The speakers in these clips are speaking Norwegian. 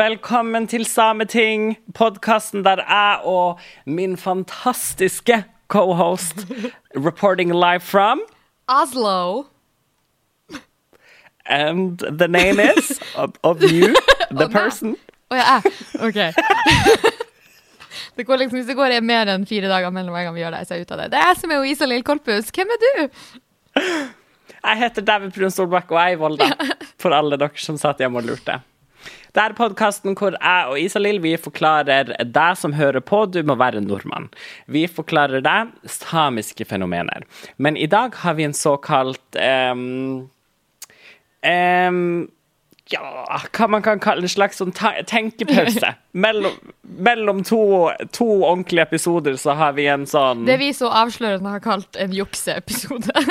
Velkommen til Sameting, podkasten der jeg og min fantastiske cohost reporting live from Oslo. And the name is of, of you, the oh, person. Å ja, jeg. OK. det går liksom, hvis det går mer enn fire dager mellom hver gang vi gjør det, så er jeg ute av det. Det er jeg som er Isalill Korpus. Hvem er du? Jeg heter David Brun Solbakk, og jeg er i Volda. For alle dere som satt hjemme og lurte. Det er podkasten hvor jeg og Isalill vi forklarer deg som hører på, du må være nordmann. Vi forklarer deg samiske fenomener. Men i dag har vi en såkalt um, um, ja, hva man kan kalle en slags sånn tenkepause. Mellom, mellom to, to ordentlige episoder så har vi en sånn Det vi så avslørende har kalt en jukseepisode.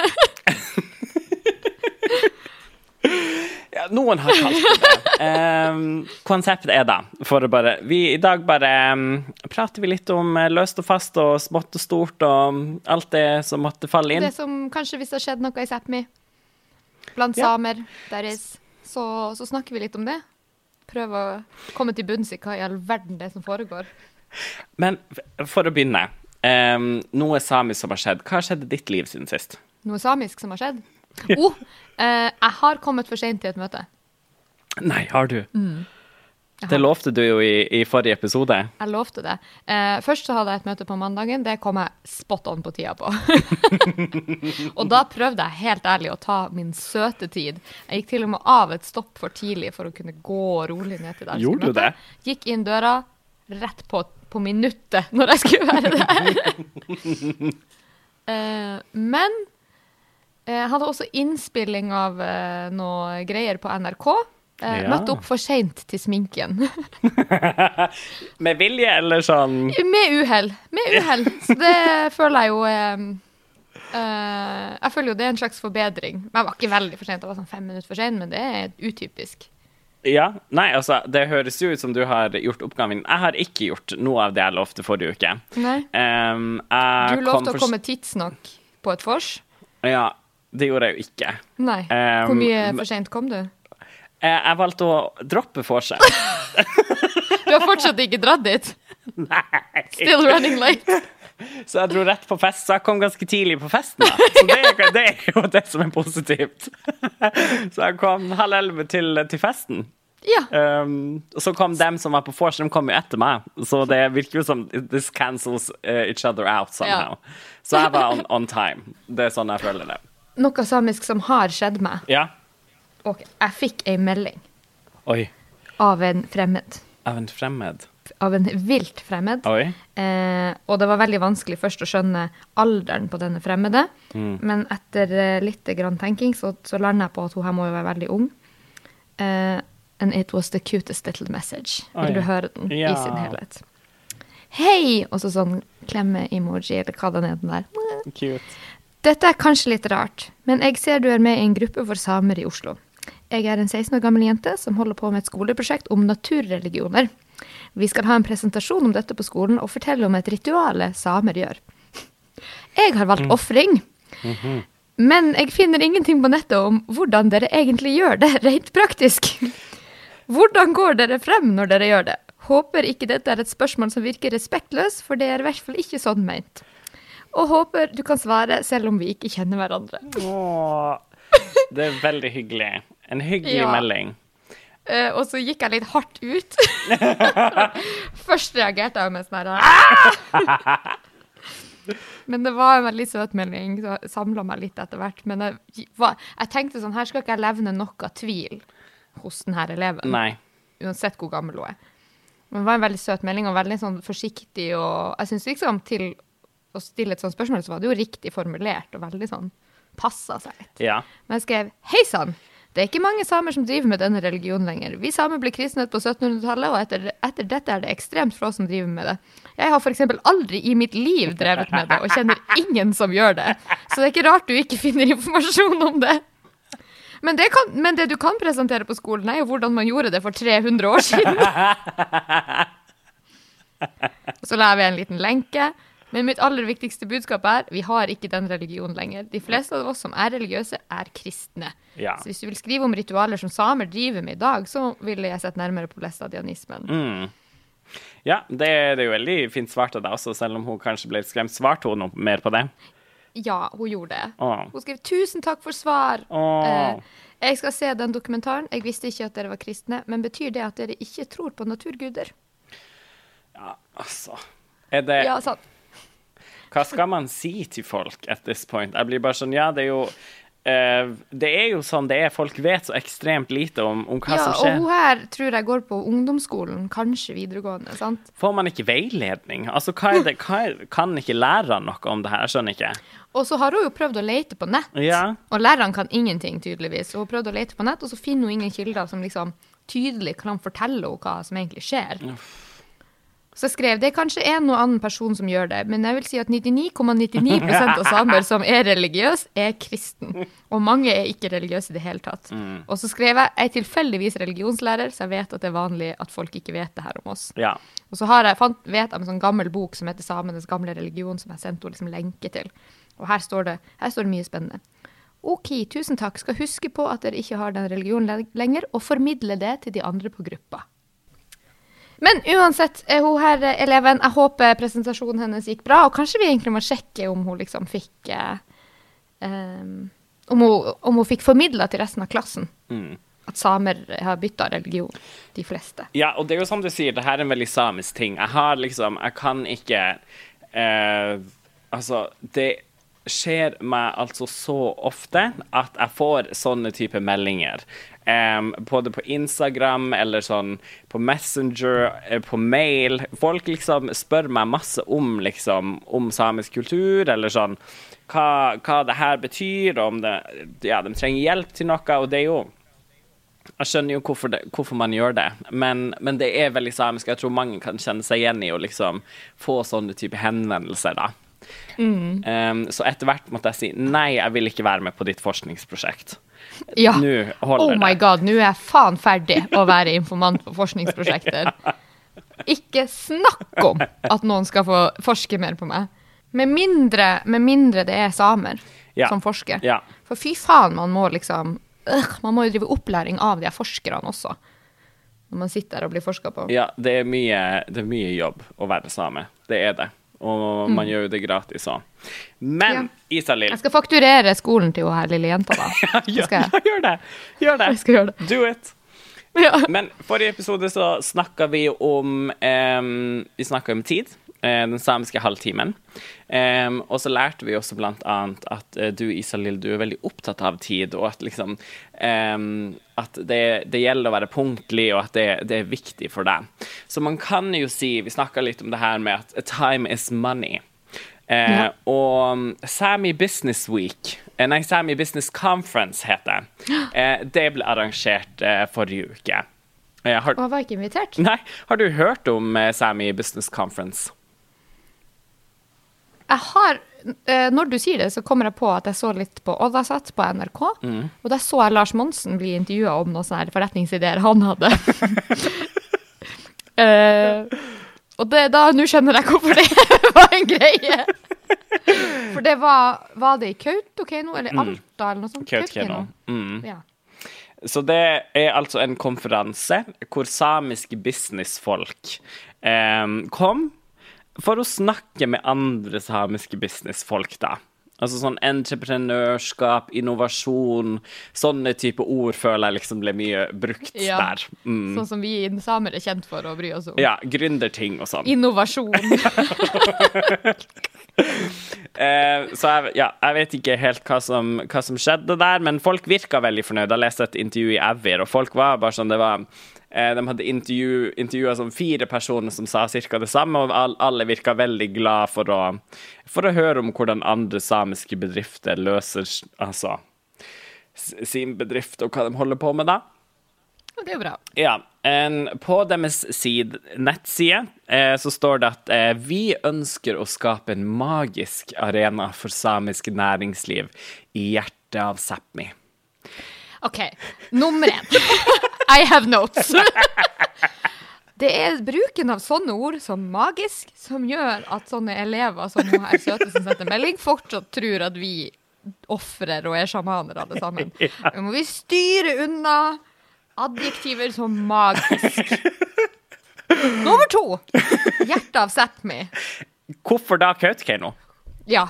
Ja, noen har kalt det det. Em, konseptet er da for å bare vi, I dag bare um, prater vi litt om eh, løst og fast og smått og stort og alt det som måtte falle inn. Det som kanskje hvis det har skjedd noe i Sápmi blant Ja. samer, deres, så, så snakker vi litt om det. Prøve å komme til bunns i hva i all verden det er som foregår. Men for å begynne. Um, noe samisk som har skjedd. Hva har skjedd i ditt liv siden sist? Noe samisk som har skjedd. Oh, uh, jeg har kommet for sent til et møte. Nei, har du? Mm. Det lovte du jo i, i forrige episode. Jeg lovte det. Eh, først så hadde jeg et møte på mandagen. Det kom jeg spot on på tida på. og da prøvde jeg helt ærlig å ta min søte tid. Jeg gikk til og med av et stopp for tidlig for å kunne gå rolig ned til der. Gjorde du det? Gikk inn døra rett på, på minuttet når jeg skulle være der. eh, men eh, jeg hadde også innspilling av eh, noe greier på NRK. Eh, Ja. Møtte opp for seint til sminken. Med vilje, eller sånn Med uhell. Med uhell. Så det føler jeg jo eh, eh, Jeg føler jo det er en slags forbedring. Men jeg var ikke veldig for sent, jeg var sånn fem minutter for sein, men det er utypisk. Ja. Nei, altså, det høres jo ut som du har gjort oppgaven. Jeg har ikke gjort noe av det jeg lovte forrige uke. Nei. Um, Du lovte å for- komme tidsnok på et vors. Ja, det gjorde jeg jo ikke. Nei. Hvor mye um, for seint kom du? Eh, Jeg valgte å droppe vorset. Du har fortsatt ikke dratt dit. Nei. Still running late. Så jeg dro rett på fest, så jeg kom ganske tidlig på festen. da. Så det, er- det er jo det som er positivt. Så jeg kom halv elleve til, til festen. Ja. Um, og så kom dem som var på vors, de kom jo etter meg. Så det virker jo som this cancels uh, each other out somehow. Så jeg var on, on time. Det er sånn jeg føler det. Noe samisk som har skjedd meg. Ja. Ok, Jeg fikk ei melding Oi. av en fremmed. Av en fremmed. Av en vilt fremmed. Oi. Eh, og det var veldig vanskelig først å skjønne alderen på denne fremmede. Mm. Men etter eh, litt grann tenking så, så landa jeg på at hun her må jo være veldig ung. Eh, and it was the cutest little message. Oi. Vil du høre den Ja. i sin helhet? Hei! Og så sånn klemme-emoji, eller hva den er den der. Cute. Dette er kanskje litt rart, men jeg ser du er med i en gruppe for samer i Oslo. Jeg er en 16 år gammel jente som holder på med et skoleprosjekt om naturreligioner. Vi skal ha en presentasjon om dette på skolen og fortelle om et ritual samer gjør. Jeg har valgt ofring, men jeg finner ingenting på nettet om hvordan dere egentlig gjør det rent praktisk. Hvordan går dere frem når dere gjør det? Håper ikke dette er et spørsmål som virker respektløst, for det er i hvert fall ikke sånn meint. Og håper du kan svare selv om vi ikke kjenner hverandre. Åh, det er veldig hyggelig. En hyggelig Ja. melding. Uh, og så gikk jeg litt hardt ut. Først reagerte jeg med sånn her «Ah!» Men det var en veldig søt melding, så jeg samla meg litt etter hvert. Men jeg, jeg tenkte sånn, her skal ikke jeg levne noe tvil hos denne eleven. Nei. Uansett hvor gammel hun er. Men det var en veldig søt melding, og veldig sånn forsiktig. Og jeg syns liksom til å stille et sånt spørsmål, så var det jo riktig formulert, og veldig sånn passa seg litt. Ja. Men jeg skrev Hei sann! Det er ikke mange samer som driver med denne religionen lenger. Vi samer ble kristnet på 1700-tallet, og etter, etter dette er det ekstremt få som driver med det. Jeg har f.eks. aldri i mitt liv drevet med det, og kjenner ingen som gjør det. Så det er ikke rart du ikke finner informasjon om det. Men det, kan, men det du kan presentere på skolen, er jo hvordan man gjorde det for 300 år siden. Så la vi en liten lenke. Men mitt aller viktigste budskap er vi har ikke den religionen lenger. De fleste av oss som er religiøse, er kristne. Ja. Så hvis du vil skrive om ritualer som samer driver med i dag, så ville jeg sett nærmere på læstadianismen. Ja, det, det er jo veldig fint svart av deg også, selv om hun kanskje ble skremt. Svarte hun noe mer på det? Ja, hun gjorde det. Åh. Hun skrev 'tusen takk for svar'. Eh, jeg skal se den dokumentaren. Jeg visste ikke at dere var kristne. Men betyr det at dere ikke tror på naturguder? Ja, altså er det, Ja, sant. Hva skal man si til folk at this point? Jeg blir bare sånn, ja, det er jo Uh, Det er jo sånn det er. Folk vet så ekstremt lite om, om hva Ja, som og skjer. hun her tror jeg går på ungdomsskolen, kanskje videregående. sant? Får man ikke veiledning? Altså, hva er det, hva er, Kan ikke lærerne noe om det her? Skjønner ikke. Og så har hun jo prøvd å lete på nett. Ja. Og lærerne kan ingenting, tydeligvis. Og hun prøvde å lete på nett, og så finner hun ingen kilder som liksom tydelig kan fortelle henne hva som egentlig skjer. Så jeg skrev det er kanskje en og annen person som gjør det, men jeg vil si at 99,99% av samer som er religiøse, er kristen. Og mange er ikke religiøse i det hele tatt. Og så skrev jeg jeg er tilfeldigvis religionslærer, så jeg vet at det er vanlig at folk ikke vet det her om oss. ja. Og så har jeg, fant, vet jeg en sånn gammel bok som heter 'Samenes gamle religion', som jeg sendte henne liksom lenke til. Og her står, det, her står det mye spennende. OK, tusen takk. Skal huske på at dere ikke har den religionen lenger, og formidle det til de andre på gruppa. Men uansett, er hun her eh, eleven. Jeg håper presentasjonen hennes gikk bra, og kanskje vi egentlig må sjekke om hun liksom fikk eh, um, om, hun, om hun fikk formidla til resten av klassen at samer har bytta religion, de fleste. Ja, og det er jo som du sier, det her er en veldig samisk ting. Jeg har liksom Jeg kan ikke eh, Altså, det skjer meg altså så ofte at jeg får sånne type meldinger. Em, både på Instagram eller sånn på Messenger, eh, på mail. Folk liksom spør meg masse om liksom om samisk kultur, eller sånn hva, hva det her betyr, og om det, ja, de trenger hjelp til noe. Og det er jo jeg skjønner jo hvorfor, det, hvorfor man gjør det, men, men det er veldig samisk. Jeg tror mange kan kjenne seg igjen i å liksom få sånne type henvendelser, da. Um, så etter hvert måtte jeg si nei, jeg vil ikke være med på ditt forskningsprosjekt. Ja. Nå holder oh my det. god, nå er jeg faen ferdig å være informant på forskningsprosjekter. Ikke snakk om at noen skal få forske mer på meg. Med mindre, med mindre det er samer Ja. som forsker. Ja. For fy faen, man må liksom øh, Man må jo drive opplæring av de forskerne også. Når man sitter der og blir forska på. Ja, det er, mye, det er mye jobb å være same. Det er det. Og man gjør jo det gratis òg. Men Ja. Isalill Jeg skal fakturere skolen til hun her lille jenta, da. Ja, ja, gjør det! Gjør det. Gjøre det. Do it! Men forrige episode så snakka vi om em, Vi snakka om tid. Eh, Den samiske halvtimen. Um, og så lærte vi også blant annet at uh, du, Isalill, du er veldig opptatt av tid, og at liksom um, At det, det gjelder å være punktlig, og at det, det er viktig for deg. Så man kan jo si Vi snakka litt om det her med at time is money. Eh, Ja. Og Sami Business Week, nei, Sami Business Conference heter det. Eh, det ble arrangert forrige uke. Har, Og jeg var ikke invitert. nei, har du hørt om Sami Business Conference? Jeg har, eh, Når du sier det, så kommer jeg på at jeg så litt på Oddasat på NRK. Og der så jeg Lars Monsen bli intervjua om noen sånne forretningsideer han hadde. uh, og det, da, nå skjønner jeg hvorfor det var en greie. For det var Var det i Kautokeino eller Alta eller noe sånt? Kautokeino. Mm. Ja. Så det er altså en konferanse hvor samiske businessfolk eh, kom for å snakke med andre samiske businessfolk, da. Altså sånn entreprenørskap, innovasjon, sånne type ord føler jeg liksom ble mye brukt Ja. der. Mm. Sånn som vi samer er kjent for å bry oss om. Ja, gründerting og sånn. Innovasjon. Eh, så jeg, ja, jeg vet ikke helt hva som, hva som skjedde der, men folk virka veldig fornøyd. Jeg leste et intervju i Evir, og folk var bare sånn det var De hadde intervju, intervjua sånn fire personer som sa ca. det samme, og alle virka veldig glad for å, for å høre om hvordan andre samiske bedrifter løser altså, sin bedrift, og hva de holder på med da. Det er bra. Ja, en, på deres side, nettside eh, så står det at eh, vi ønsker å skape en magisk arena for samisk næringsliv i hjertet av Sápmi. OK, nummer én. I have notes. Det er bruken av sånne ord som magisk som gjør at sånne elever som hun her søte som sendte melding, fortsatt tror at vi ofrer og er sjamaner alle sammen. Nå må vi styre unna adjektiver som magisk. Nummer to. Hjertet av Sápmi. Hvorfor da Kautokeino? Ja.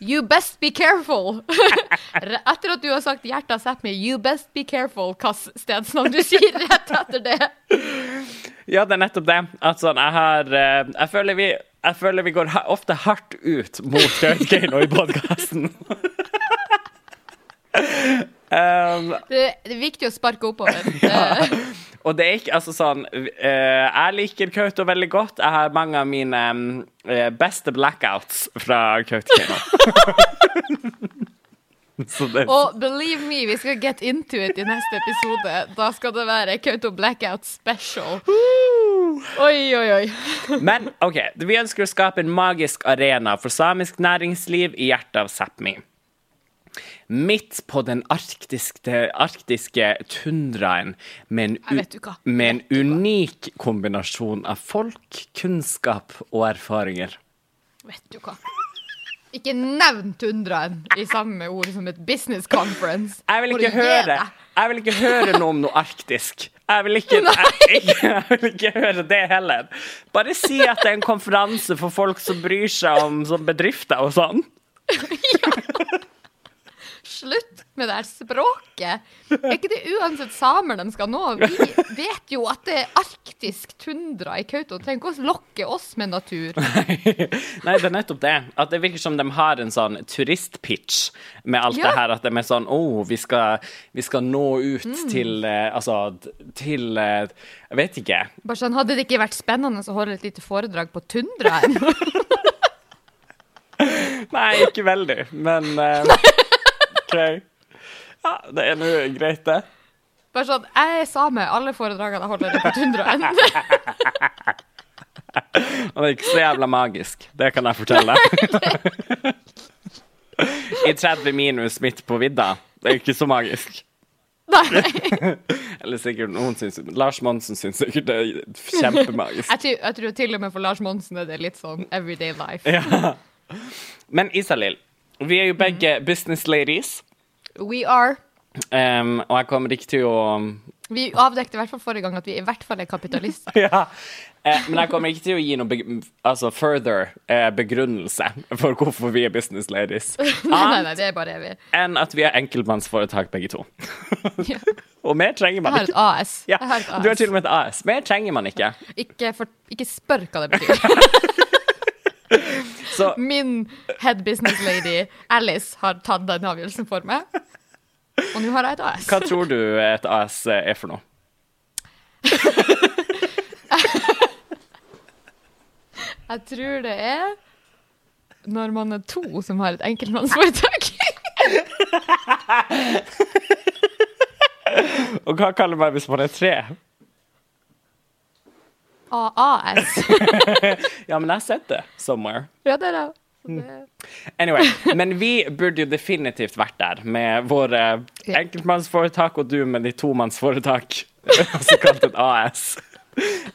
You best be careful. Etter at du har sagt hjertet setter meg', you best be careful hvilket stedsnavn du sier rett etter det. Ja, det er nettopp det. At sånn, jeg har eh, Jeg føler vi, jeg føler vi går ofte hardt ut mot Kautokeino i podkasten. um, Det, det er viktig å sparke oppover. Det, og det er ikke altså sånn eh, Jeg liker Kautokeino veldig godt. Jeg har mange av mine eh, beste blackouts fra Kautokeino. Og believe me, vi skal get into it i neste episode. Da skal det være Kauto Blackout special. Oi, oi, oi. Men OK, vi ønsker å skape en magisk arena for samisk næringsliv i hjertet av Sápmi. Midt på den arktiske, arktiske tundraen med en, med en unik kombinasjon av folk, kunnskap og erfaringer. Vet du hva? Ikke nevn tundraen i samme ord som et business conference. Jeg vil ikke høre? Jeg vil ikke høre noe om noe arktisk. Jeg vil ikke, jeg, jeg vil ikke høre det heller. Bare si at det er en konferanse for folk som bryr seg om bedrifter og sånn. Slutt med det her språket. Er ikke det uansett samer de skal nå? Vi vet jo at det er arktisk tundra i Kautokeino. Trenger ikke å lokke oss med natur. Nei, det er nettopp det. At det virker som de har en sånn turistpitch med alt Ja. det her. At de er sånn Å, oh, vi, vi skal nå ut Mm. til eh, Altså til eh, Jeg vet ikke. Bare sånn, Hadde det ikke vært spennende å holde et lite foredrag på tundraen? Nei, ikke veldig, men eh, OK. Ja, det er nå greit, det. Bare sånn, Jeg er same. Alle foredragene jeg holder, er på tundraen. Og det er ikke så jævla magisk. Det kan jeg fortelle. I 30 minus midt på vidda. Det er ikke så magisk. Nei. Eller sikkert noen syns Lars Monsen syns sikkert det er kjempemagisk. Jeg, tror, jeg tror til og med for Lars Monsen er det litt sånn everyday life. Ja. Men Isalill, vi er jo begge business ladies. We are. Um, og jeg kommer ikke til å Vi avdekte i hvert fall forrige gang at vi i hvert fall er kapitalister. Ja. uh, men jeg kommer ikke til å gi noen beg altså further uh, begrunnelse for hvorfor vi er business ladies. Nei, nei, nei, det er bare vi. Enn at vi er enkeltmannsforetak begge to. Ja. Og mer trenger Jeg man har et ikke. AS. Ja, Jeg har et AS. du har til og med et AS. Mer trenger man ikke. Ikke, for, ikke spør hva det betyr. Så Min head business lady Alice har tatt den avgjørelsen for meg. Og nå har jeg et AS. hva tror du et AS er for noe? Jeg tror det er når man er to som har et enkeltmannsforetak. Og hva kaller man hvis man er tre? AAS. Ja, men jeg har sett det somewhere. Ja, det er det. Så Anyway, men vi burde jo definitivt vært der med våre enkeltmannsforetak og du med de tomannsforetak, også kalt et AS.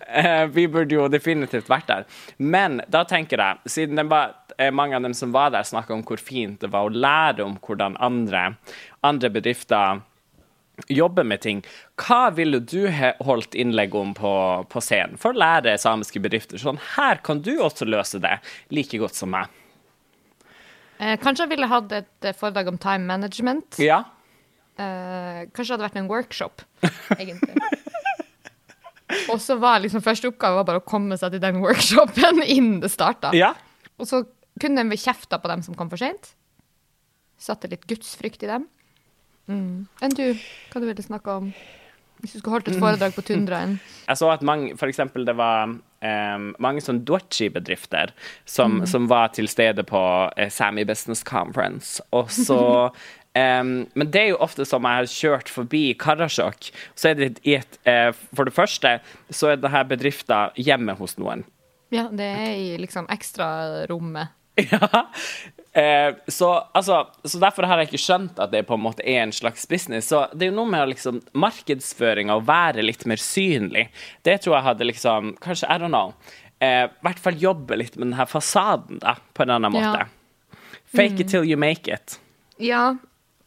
Eh, Vi burde jo definitivt vært der. Men da tenker jeg, siden det var eh, mange av dem som var der, snakka om hvor fint det var å lære om hvordan andre, andre bedrifter jobber med ting. Hva ville du holdt innlegg om på, på scenen for å lære samiske bedrifter? Sånn, her kan du også løse det like godt som meg. Eh, kanskje jeg ville hatt et eh, foredrag om time management. Ja? Eh, kanskje det hadde vært en workshop, egentlig. Og så var liksom første oppgave bare å komme seg til den workshopen innen det starta. Ja? Og så kunne de kjefta på dem som kom for seint. Satte litt gudsfrykt i dem. Mm. Enn du, hva du ville snakke om? Hvis du skulle holdt et foredrag på tundraen. Jeg så at mange, for eksempel det var um, mange sånn Dochi-bedrifter som, som var til stede på uh, Sami Business Conference. Og så Um, Men det er jo ofte som jeg har kjørt forbi Karasjok, så er det i et uh, For det første så er det her bedrifter hjemme hos noen. Ja, det er i liksom ekstrarommet. Ja. Eh, så, altså, så derfor har jeg ikke skjønt at det på en måte er en slags business. Så det er jo noe med liksom, markedsføringa å være litt mer synlig. Det tror jeg hadde liksom Kanskje, I don't know. eh, I hvert fall jobbe litt med den her fasaden, da, på en annen Ja. måte. Fake it till you make it. Ja,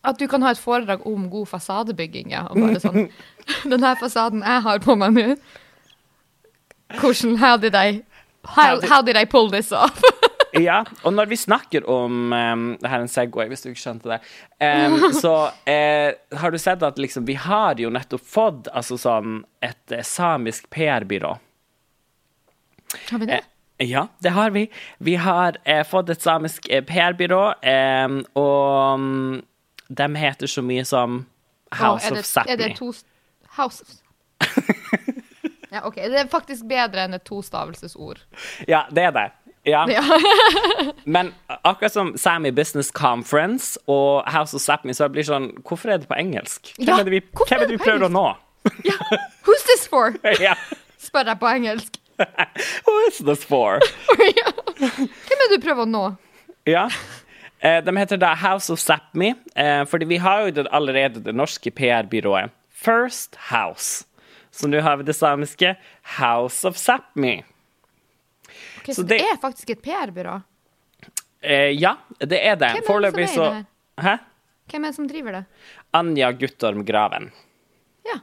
at du kan ha et foredrag om god fasadebygging, ja. Og bare sånn Den her fasaden jeg har på meg nå, hvordan How did I How, how did I pull this off? Ja, og når vi snakker om um, Det her er en Segway, hvis du ikke skjønte det. Um, så uh, har du sett at liksom, vi har jo nettopp fått altså sånn et uh, samisk PR-byrå. Har vi det? Ja, det har vi. Vi har fått et samisk PR-byrå, eh, og um, de heter så mye som House er det, of Er det to House of Ja, OK. Det er faktisk bedre enn et tostavelsesord. Ja, det er det. Ja. Ja. Men akkurat som Sami Business Conference og House of Sápmi, så blir det sånn Hvorfor er det på engelsk? Hvem Ja, er det vi, hvem er det vi prøver å nå? Who's this for? ja. spør jeg på engelsk. Who is this for? ja. Hvem er det du prøver å nå? Ja. Eh, de heter da House of Sápmi, eh, fordi vi har jo det, allerede det norske PR-byrået First House. Så nå har vi det samiske House of Sápmi. Så det det- er faktisk et PR-byrå. Eh, ja, det er det. Foreløpig så Hæ? Hvem er det som driver det? Anja Guttorm Graven. Ja.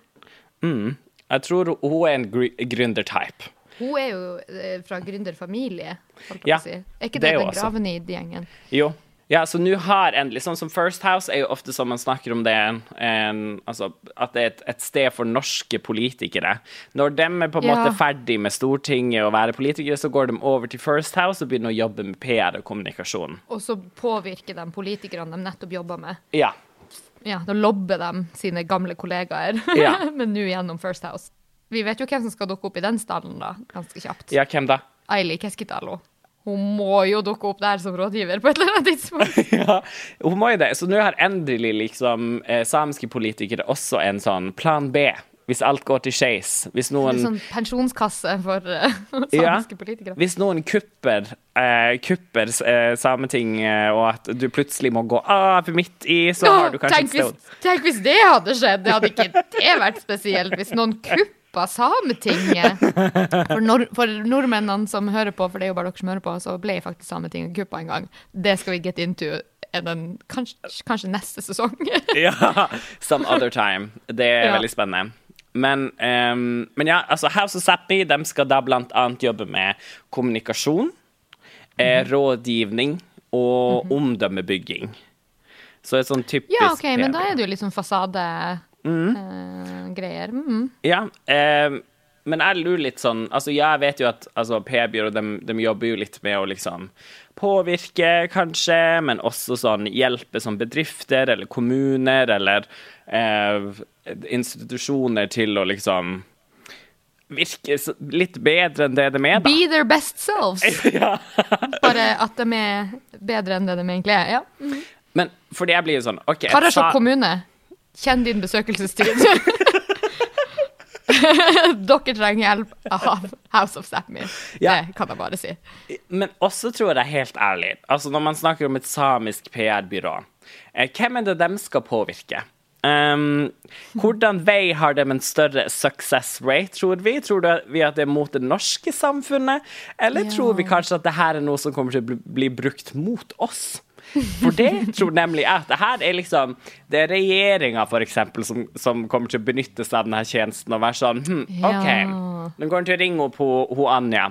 Jeg tror hun er en gr- gründertype. Hun er jo eh, fra gründerfamilie, holdt jeg Ja, på å si. Er ikke det det, den også. Gravenid-gjengen? Jo. Ja, så nå har endelig Sånn som First House er jo ofte som man snakker om det en, altså, At det er et, et sted for norske politikere. Når de er på en Ja. måte ferdig med Stortinget og være politikere, så går de over til First House og begynner å jobbe med PR og kommunikasjon. Og så påvirker de politikerne de nettopp jobber med. Ja. Ja, Da lobber de sine gamle kollegaer, Ja. men nå gjennom First House. Vi vet jo hvem som skal dukke opp i den stallen, da, ganske kjapt. ja, hvem da? Aili Keskitalo. Hun må jo dukke opp der som rådgiver på et eller annet tidspunkt. ja, hun må jo det. Så nå har endelig liksom eh, samiske politikere også en sånn plan B. Hvis alt går til skeis. Hvis En noen sånn pensjonskasse for Ja. samiske politikere. Hvis noen kupper, uh, kupper eh, Sametinget, og at du plutselig må gå av midt i, så har du kanskje tenk, et sted hvis, tenk hvis det hadde skjedd! Det hadde ikke det vært spesielt hvis noen kuppa Sametinget. For, nor for nordmennene som hører på, for det er jo bare dere som hører på, så ble faktisk Sametinget kuppa en gang. Det skal vi get into den, kanskje, kanskje neste sesong. Ja, some other time. Det er Ja. veldig spennende. Men, um, men ja, altså House of Sápmi de skal da blant annet jobbe med kommunikasjon, eh, Mhm. rådgivning og omdømmebygging. Så et sånn typisk ja, OK, men da er det jo litt sånn fasade-greier. Mm. Ja, ehm, men jeg lurer litt sånn Altså, ja, jeg vet jo at altså, PR-byrå de, de jobber jo litt med å liksom påvirke, kanskje, men også sånn hjelpe som bedrifter eller kommuner eller eh, institusjoner til å liksom virke litt bedre enn det de er, da. Be their best selves. Ja. Bare at de er bedre enn det de egentlig er. Ja. Men fordi jeg blir jo sånn OK Karasjok kommune, kjenn din besøkelsestid. Dere trenger hjelp av House of Sápmi. Ja. Det kan jeg bare si. Men også tror jeg helt ærlig, altså når man snakker om et samisk PR-byrå, eh, hvem er det de skal påvirke? Um, hvordan vei har de en større success rate, tror vi? Tror vi at det er mot det norske samfunnet, eller Ja. tror vi kanskje at det her er noe som kommer til å bli, bli brukt mot oss? For det tror nemlig jeg at det her er liksom Det er regjeringa, eksempel, som, som kommer til å benytte seg av denne tjenesten og være sånn hm, OK. Ja. Nå går han til å ringe opp ho Anja.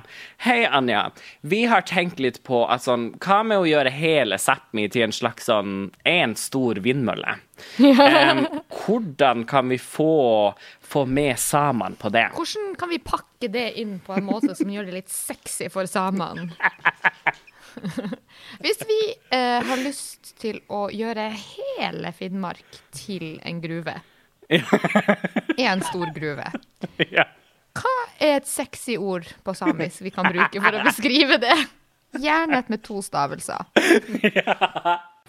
Hei, Anja. Vi har tenkt litt på at sånn Hva med å gjøre hele Sápmi til en slags sånn En stor vindmølle? Um, hvordan kan vi få, få med samene på det? Hvordan kan vi pakke det inn på en måte som gjør det litt sexy for samene? Hvis vi eh, har lyst til å gjøre hele Finnmark til en gruve, en stor gruve, Ja. hva er et sexy ord på samisk vi kan bruke for å beskrive det? Gjerne et med to stavelser.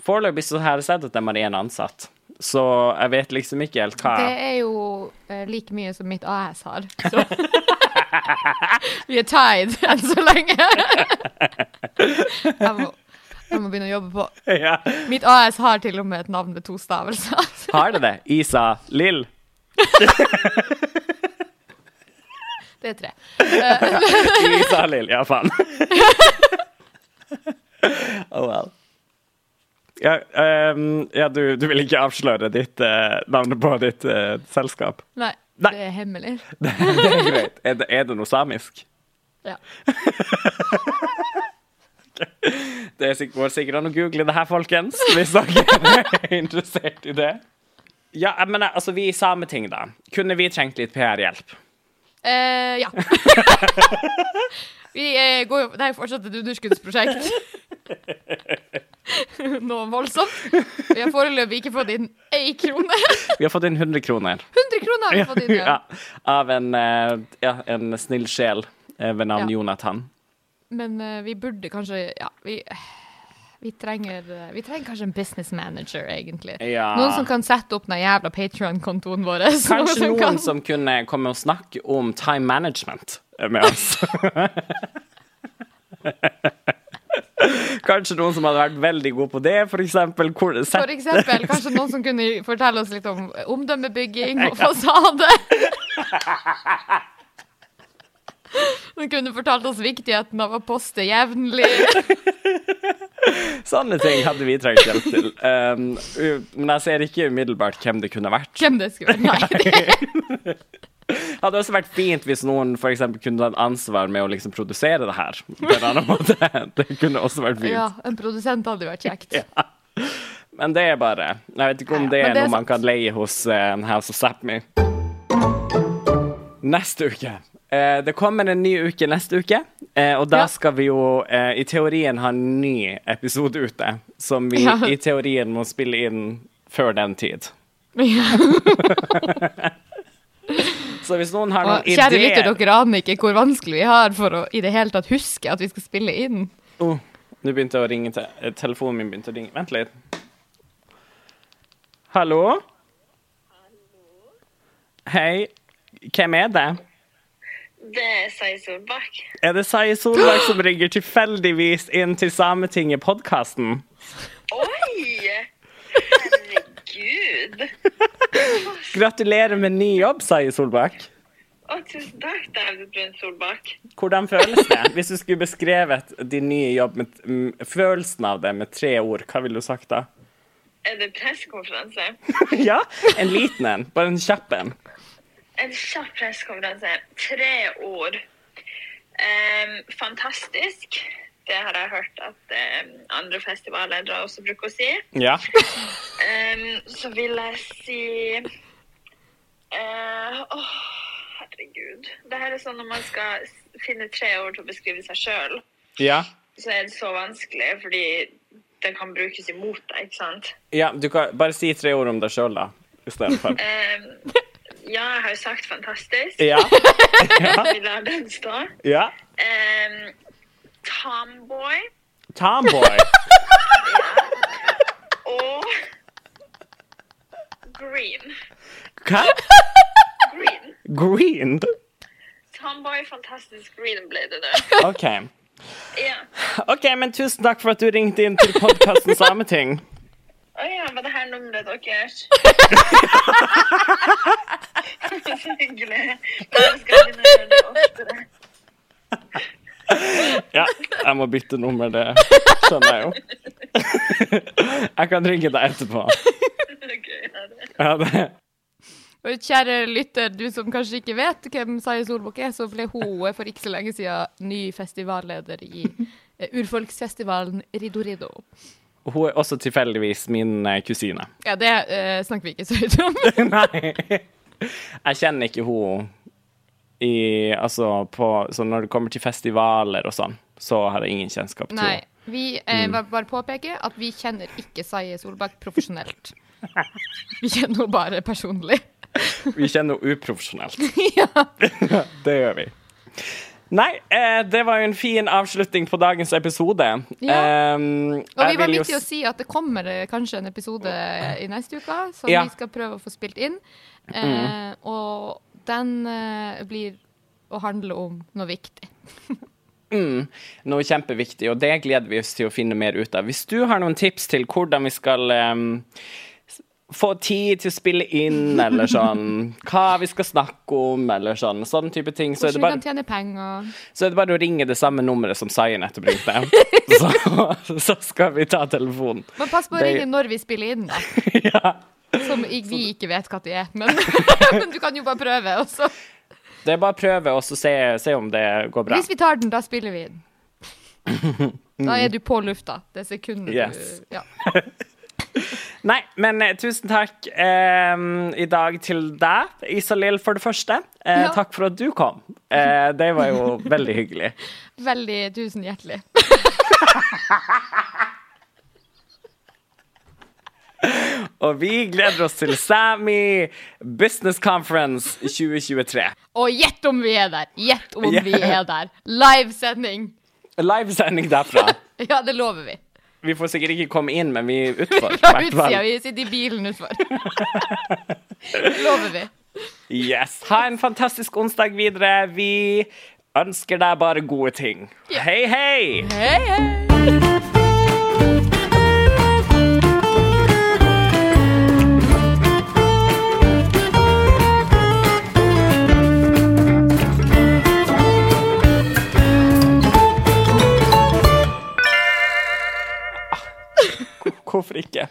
Foreløpig så har jeg sett at de har én ansatt, så jeg vet liksom ikke helt hva Det er jo eh, like mye som mitt AS har. Så. vi er tied enn så lenge. jeg må, Jeg må begynne å jobbe på. Ja. Mitt AS har til og med et navn med to stavelser. Har det det? Isa Lill? Det er tre. Isa Lill, ja, faen. oh well. Ja, um, ja du, du vil ikke avsløre ditt uh, navnet på ditt uh, selskap? Nei, Nei. det er hemmelig. Det, det er greit. Er det, er det noe samisk? Ja. Det går sikkert an å google det her, folkens, hvis dere er interessert i det. Ja, men altså, vi i Sameting, da. Kunne vi trengt litt PR-hjelp? Eh, ja. Vi eh, går jo Det er jo fortsatt et underskuddsprosjekt. Noe voldsomt. Vi har foreløpig ikke fått inn ei krone. Vi har fått inn 100 kroner. 100 vi fått inn, ja. Av en, eh, ja, en snill sjel eh, ved navn Ja. Jonathan. Men uh, vi burde kanskje Ja, vi, vi, trenger, vi trenger kanskje en business manager, egentlig. Ja. Noen som kan sette opp den jævla Patreon-kontoen vår. Kanskje noen kan- som kunne komme og snakke om time management med oss. Kanskje noen som hadde vært veldig god på det, for eksempel. Hvor, For eksempel, kanskje noen som kunne fortelle oss litt om omdømmebygging og fasade. Noen kunne fortalt oss viktigheten av å poste jevnlig. sånne ting hadde vi trengt hjelp til. Um, men jeg ser ikke umiddelbart hvem det kunne vært. Hvem det skulle vært, Nei, det, hadde også vært fint hvis noen for eksempel kunne hatt ansvar med å liksom produsere det her. På en annen måte. Det kunne også vært fint. ja, en produsent hadde vært kjekt. Men det er bare Jeg vet ikke om det er det er noe man kan leie hos uh, House of Sápmi. Neste uke. Eh, det kommer en ny uke neste uke, eh, og da Ja. skal vi jo i teorien ha en ny episode ute. Som vi Ja. i teorien må spille inn før den tid. Så hvis noen har noen ideer kjære lytter, dere aner ikke hvor vanskelig vi har for å i det hele tatt huske at vi skal spille inn. oh, Nå begynte jeg å ringe til eh, Telefonen min begynte å ringe. Vent litt. Hallo? Hei. Hvem er det? Det er Sai Solbakk. Er det Sai Solbakk som ringer tilfeldigvis inn til Sametinget-podkasten? Oi! Herregud. Gratulerer med ny jobb, sier Solbakk. Å, tusen takk, David Brun Solbakk. Hvordan føles det? Hvis du skulle beskrevet din nye jobb, med, mm, følelsen av det med tre ord, hva ville du sagt da? Er det pressekonferanse? ja, en liten en. Bare en kjapp en. En kjapp pressekonferanse. Tre ord. Um, fantastisk. Det har jeg hørt at um, andre festivalledere også bruker å si. Ja. um, så vil jeg si uh, Åh, herregud. Det her er sånn når man skal finne tre ord til å beskrive seg sjøl. Ja. så er det så vanskelig, fordi det kan brukes imot deg, ikke sant? ja. Du kan bare si tre ord om deg sjøl, da. Istedenfor. Um, ja, jeg har jo sagt fantastisk. Ja. Vi lar den stå. ja. Um, tomboy Tomboy. ja. og green. Hva? Green. Green? Tomboy, fantastisk green ble det der. OK. Ja. OK, men tusen takk for at du ringte inn til podkasten Sameting. Å ja, var det her nummeret deres? så hyggelig. Da skal jeg begynne å gjøre det oftere. Ja, jeg må bytte nummer, det skjønner jeg jo. Jeg kan ringe deg etterpå. Ok, ha det. Ja, det. Og kjære lytter, du som kanskje ikke vet hvem Saje Solbukk er, så ble hun for ikke så lenge siden ny festivalleder i eh, urfolksfestivalen Rido Rido. Og Hun er også tilfeldigvis min eh, kusine. Ja, det uh, snakker vi ikke så høyt om. Nei. Jeg kjenner ikke hun i Altså på Så når det kommer til festivaler og sånn, så har jeg ingen kjennskap til Nei. Vi eh, bare, bare påpeker at vi kjenner ikke Saye Solbakk profesjonelt. Vi kjenner henne bare personlig. Vi kjenner henne uprofesjonelt. ja. Det gjør vi. Nei, eh, det var jo en fin avslutning på dagens episode. Ja. Um, Og vi var midt i å si at det kommer eh, kanskje en episode i neste uke som Ja. vi skal prøve å få spilt inn. Eh, Og den uh, blir å handle om noe viktig. Noe kjempeviktig, og det gleder vi oss til å finne mer ut av. Hvis du har noen tips til hvordan vi skal um, få tid til å spille inn, eller sånn hva vi skal snakke om, eller sånn, sånn type ting, så det Hvordan vi kan bare, tjene penger. så er det bare å ringe det samme nummeret som Saye nettopp ringte. Så, så skal vi ta telefonen. Men pass på å ringe når vi spiller inn, da. Ja. Som vi ikke vet hva de er. Men, men du kan jo bare prøve. Også. Det er bare å prøve og se, se om det går bra. Hvis vi tar den, da spiller vi den. Da er du på lufta. Det sekundet Yes. du Ja. Nei, men eh, tusen takk eh, i dag til deg, Isalill, for det første. Eh, Ja. Takk for at du kom. Eh, det var jo veldig hyggelig. Veldig tusen hjertelig. Og vi gleder oss til Sami Business Conference 2023. Og gjett om vi er der! Gjett om vi er der. Livesending. Livesending derfra. Ja, det lover vi. Vi får sikkert ikke komme inn, men vi er utfor. Fra utsida. Vi sitter i bilen utfor. Det lover vi. Yes. Ha en fantastisk onsdag videre. Vi ønsker deg bare gode ting. Yeah. Hei, hei! Hei, hei! Hvorfor ikke?